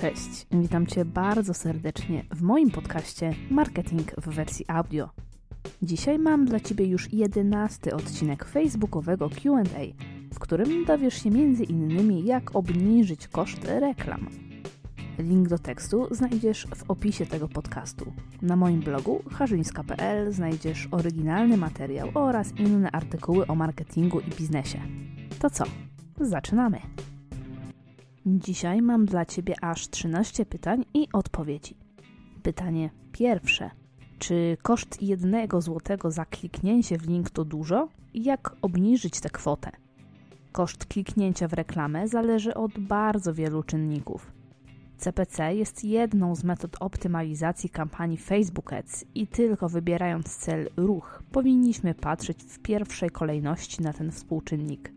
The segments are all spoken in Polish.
Cześć, witam Cię bardzo serdecznie w moim podcaście Marketing w wersji audio. Dzisiaj mam dla Ciebie już jedenasty odcinek facebookowego QA, w którym dowiesz się m.in. jak obniżyć koszt reklam. Link do tekstu znajdziesz w opisie tego podcastu. Na moim blogu harzyńska.pl znajdziesz oryginalny materiał oraz inne artykuły o marketingu i biznesie. To co? Zaczynamy! Dzisiaj mam dla Ciebie aż 13 pytań i odpowiedzi. Pytanie pierwsze. Czy koszt jednego złotego za kliknięcie w link to dużo? I jak obniżyć tę kwotę? Koszt kliknięcia w reklamę zależy od bardzo wielu czynników. CPC jest jedną z metod optymalizacji kampanii Facebook Ads i tylko wybierając cel ruch powinniśmy patrzeć w pierwszej kolejności na ten współczynnik.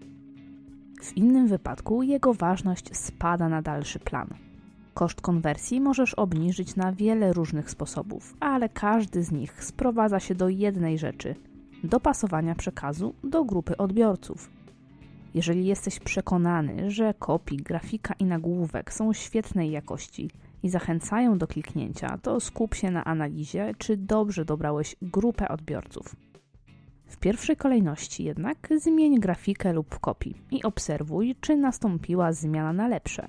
W innym wypadku jego ważność spada na dalszy plan. Koszt konwersji możesz obniżyć na wiele różnych sposobów, ale każdy z nich sprowadza się do jednej rzeczy dopasowania przekazu do grupy odbiorców. Jeżeli jesteś przekonany, że kopii, grafika i nagłówek są świetnej jakości i zachęcają do kliknięcia, to skup się na analizie, czy dobrze dobrałeś grupę odbiorców. W pierwszej kolejności jednak zmień grafikę lub kopii i obserwuj, czy nastąpiła zmiana na lepsze.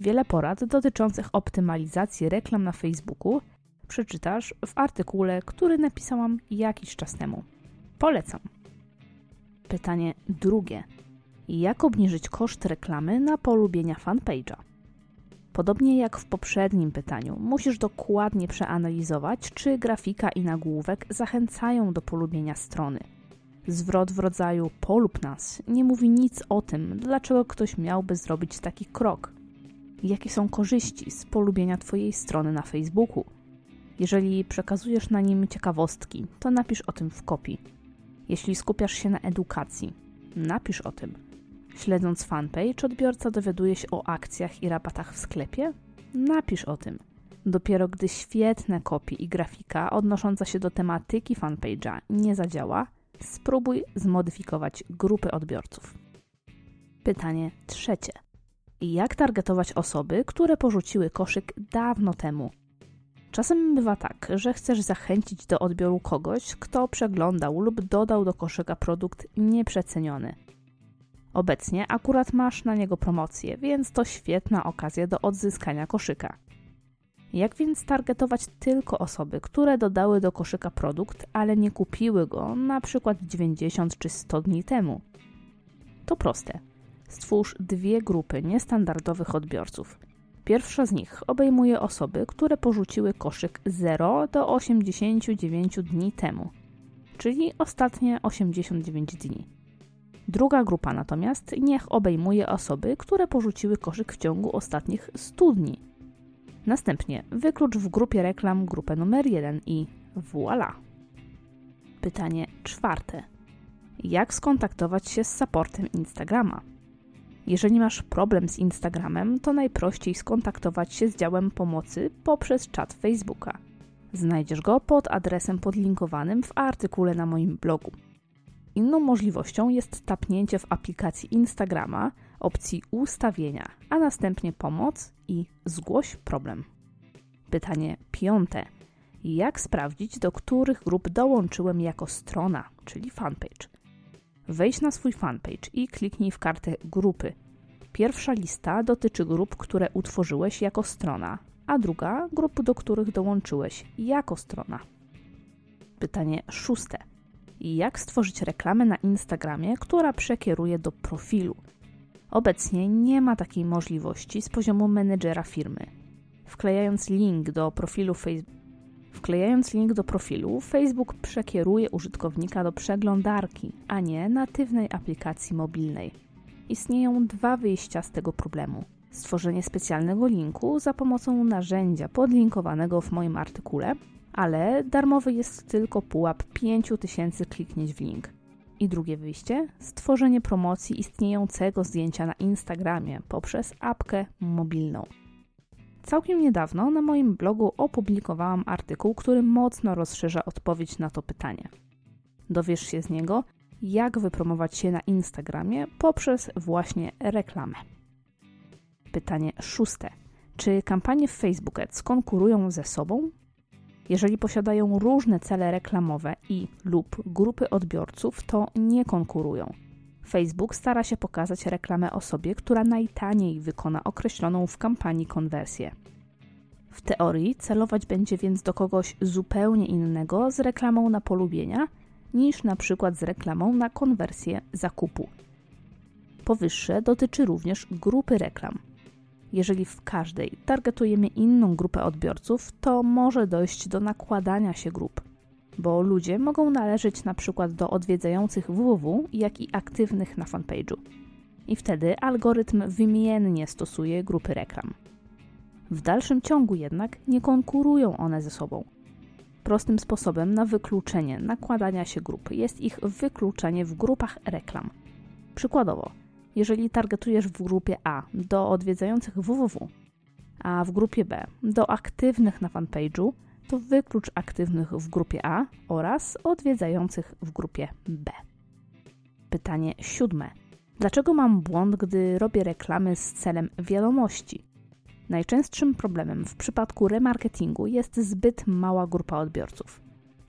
Wiele porad dotyczących optymalizacji reklam na Facebooku przeczytasz w artykule, który napisałam jakiś czas temu. Polecam. Pytanie drugie. Jak obniżyć koszt reklamy na polubienia fanpage'a? Podobnie jak w poprzednim pytaniu, musisz dokładnie przeanalizować, czy grafika i nagłówek zachęcają do polubienia strony. Zwrot w rodzaju polub nas nie mówi nic o tym, dlaczego ktoś miałby zrobić taki krok. Jakie są korzyści z polubienia Twojej strony na Facebooku? Jeżeli przekazujesz na nim ciekawostki, to napisz o tym w kopii. Jeśli skupiasz się na edukacji, napisz o tym. Śledząc fanpage, odbiorca dowiaduje się o akcjach i rabatach w sklepie? Napisz o tym. Dopiero gdy świetne kopie i grafika odnosząca się do tematyki fanpage'a nie zadziała, spróbuj zmodyfikować grupy odbiorców. Pytanie trzecie. Jak targetować osoby, które porzuciły koszyk dawno temu? Czasem bywa tak, że chcesz zachęcić do odbioru kogoś, kto przeglądał lub dodał do koszyka produkt nieprzeceniony – Obecnie akurat masz na niego promocję, więc to świetna okazja do odzyskania koszyka. Jak więc targetować tylko osoby, które dodały do koszyka produkt, ale nie kupiły go na przykład 90 czy 100 dni temu? To proste. Stwórz dwie grupy niestandardowych odbiorców. Pierwsza z nich obejmuje osoby, które porzuciły koszyk 0 do 89 dni temu, czyli ostatnie 89 dni. Druga grupa natomiast niech obejmuje osoby, które porzuciły koszyk w ciągu ostatnich 100 dni. Następnie wyklucz w grupie reklam grupę numer 1 i voilà. Pytanie czwarte. Jak skontaktować się z supportem Instagrama? Jeżeli masz problem z Instagramem, to najprościej skontaktować się z działem pomocy poprzez czat Facebooka. Znajdziesz go pod adresem podlinkowanym w artykule na moim blogu. Inną możliwością jest tapnięcie w aplikacji Instagrama opcji ustawienia, a następnie pomoc i zgłoś problem. Pytanie piąte. Jak sprawdzić, do których grup dołączyłem jako strona, czyli fanpage? Wejdź na swój fanpage i kliknij w kartę grupy. Pierwsza lista dotyczy grup, które utworzyłeś jako strona, a druga grup, do których dołączyłeś jako strona. Pytanie szóste jak stworzyć reklamę na Instagramie, która przekieruje do profilu. Obecnie nie ma takiej możliwości z poziomu menedżera firmy. Wklejając link do profilu Facebook, Wklejając link do profilu, Facebook przekieruje użytkownika do przeglądarki, a nie natywnej aplikacji mobilnej. Istnieją dwa wyjścia z tego problemu. Stworzenie specjalnego linku za pomocą narzędzia podlinkowanego w moim artykule ale darmowy jest tylko pułap 5000 kliknięć w link. I drugie wyjście stworzenie promocji istniejącego zdjęcia na Instagramie poprzez apkę mobilną. Całkiem niedawno na moim blogu opublikowałam artykuł, który mocno rozszerza odpowiedź na to pytanie. Dowiesz się z niego, jak wypromować się na Instagramie poprzez właśnie reklamę. Pytanie szóste Czy kampanie w Facebook Ads konkurują ze sobą? Jeżeli posiadają różne cele reklamowe i lub grupy odbiorców, to nie konkurują. Facebook stara się pokazać reklamę osobie, która najtaniej wykona określoną w kampanii konwersję. W teorii celować będzie więc do kogoś zupełnie innego z reklamą na polubienia niż na przykład z reklamą na konwersję zakupu. Powyższe dotyczy również grupy reklam. Jeżeli w każdej targetujemy inną grupę odbiorców, to może dojść do nakładania się grup, bo ludzie mogą należeć na przykład do odwiedzających www, jak i aktywnych na fanpage'u. I wtedy algorytm wymiennie stosuje grupy reklam. W dalszym ciągu jednak nie konkurują one ze sobą. Prostym sposobem na wykluczenie nakładania się grup jest ich wykluczenie w grupach reklam. Przykładowo, jeżeli targetujesz w grupie A do odwiedzających www, a w grupie B do aktywnych na fanpage'u, to wyklucz aktywnych w grupie A oraz odwiedzających w grupie B. Pytanie siódme. Dlaczego mam błąd, gdy robię reklamy z celem wiadomości? Najczęstszym problemem w przypadku remarketingu jest zbyt mała grupa odbiorców.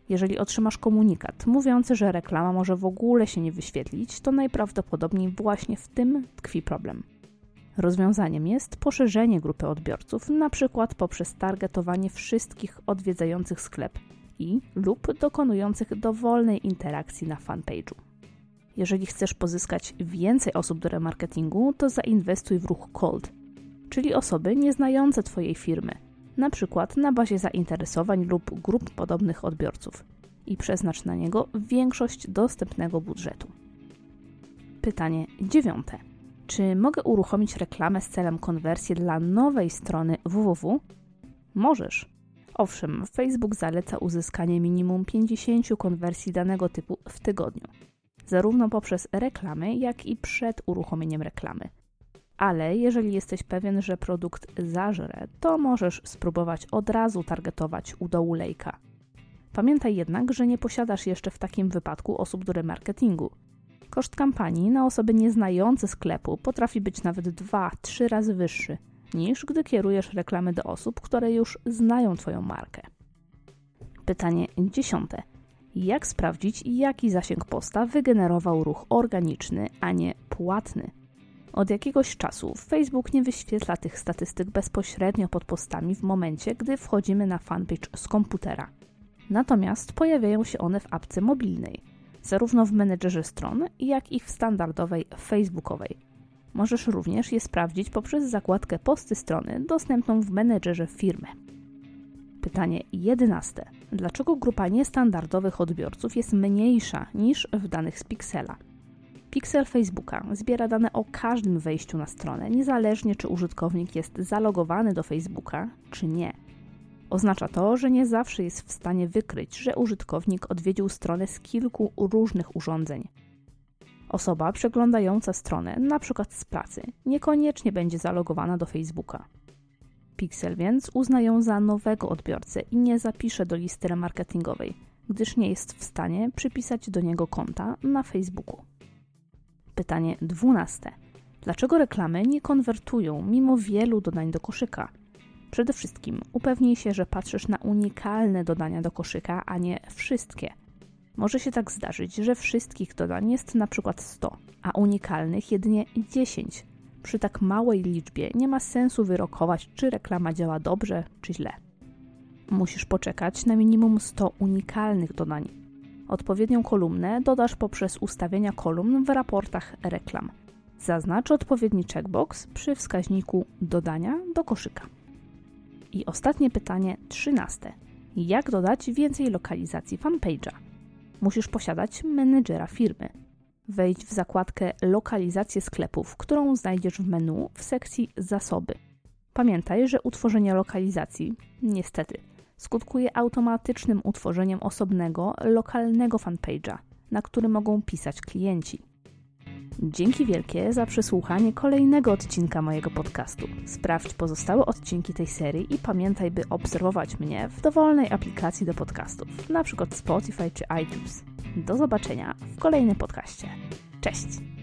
Jeżeli otrzymasz komunikat mówiący, że reklama może w ogóle się nie wyświetlić, to najprawdopodobniej właśnie w tym tkwi problem. Rozwiązaniem jest poszerzenie grupy odbiorców, np. poprzez targetowanie wszystkich odwiedzających sklep i lub dokonujących dowolnej interakcji na fanpage'u. Jeżeli chcesz pozyskać więcej osób do remarketingu, to zainwestuj w ruch cold, czyli osoby nieznające Twojej firmy – przykład na bazie zainteresowań lub grup podobnych odbiorców i przeznacz na niego większość dostępnego budżetu. Pytanie dziewiąte. Czy mogę uruchomić reklamę z celem konwersji dla nowej strony www? Możesz. Owszem, Facebook zaleca uzyskanie minimum 50 konwersji danego typu w tygodniu, zarówno poprzez reklamy, jak i przed uruchomieniem reklamy ale jeżeli jesteś pewien, że produkt zażre, to możesz spróbować od razu targetować u dołu lejka. Pamiętaj jednak, że nie posiadasz jeszcze w takim wypadku osób do remarketingu. Koszt kampanii na osoby nieznające sklepu potrafi być nawet 2-3 razy wyższy niż gdy kierujesz reklamy do osób, które już znają Twoją markę. Pytanie dziesiąte. Jak sprawdzić, jaki zasięg posta wygenerował ruch organiczny, a nie płatny? Od jakiegoś czasu Facebook nie wyświetla tych statystyk bezpośrednio pod postami w momencie, gdy wchodzimy na fanpage z komputera. Natomiast pojawiają się one w apce mobilnej, zarówno w menedżerze stron, jak i w standardowej facebookowej. Możesz również je sprawdzić poprzez zakładkę posty strony dostępną w menedżerze firmy. Pytanie 11. Dlaczego grupa niestandardowych odbiorców jest mniejsza niż w danych z Pixela? Pixel Facebooka zbiera dane o każdym wejściu na stronę, niezależnie czy użytkownik jest zalogowany do Facebooka, czy nie. Oznacza to, że nie zawsze jest w stanie wykryć, że użytkownik odwiedził stronę z kilku różnych urządzeń. Osoba przeglądająca stronę, np. z pracy, niekoniecznie będzie zalogowana do Facebooka. Pixel więc uzna ją za nowego odbiorcę i nie zapisze do listy remarketingowej, gdyż nie jest w stanie przypisać do niego konta na Facebooku. Pytanie dwunaste. Dlaczego reklamy nie konwertują mimo wielu dodań do koszyka? Przede wszystkim upewnij się, że patrzysz na unikalne dodania do koszyka, a nie wszystkie. Może się tak zdarzyć, że wszystkich dodań jest na przykład 100, a unikalnych jedynie 10. Przy tak małej liczbie nie ma sensu wyrokować, czy reklama działa dobrze, czy źle. Musisz poczekać na minimum 100 unikalnych dodań, Odpowiednią kolumnę dodasz poprzez ustawienia kolumn w raportach reklam. Zaznacz odpowiedni checkbox przy wskaźniku dodania do koszyka. I ostatnie pytanie, trzynaste. Jak dodać więcej lokalizacji fanpage'a? Musisz posiadać menedżera firmy. Wejdź w zakładkę Lokalizację sklepów, którą znajdziesz w menu w sekcji Zasoby. Pamiętaj, że utworzenie lokalizacji, niestety, skutkuje automatycznym utworzeniem osobnego, lokalnego fanpage'a, na który mogą pisać klienci. Dzięki wielkie za przesłuchanie kolejnego odcinka mojego podcastu. Sprawdź pozostałe odcinki tej serii i pamiętaj, by obserwować mnie w dowolnej aplikacji do podcastów, np. Spotify czy iTunes. Do zobaczenia w kolejnym podcaście. Cześć!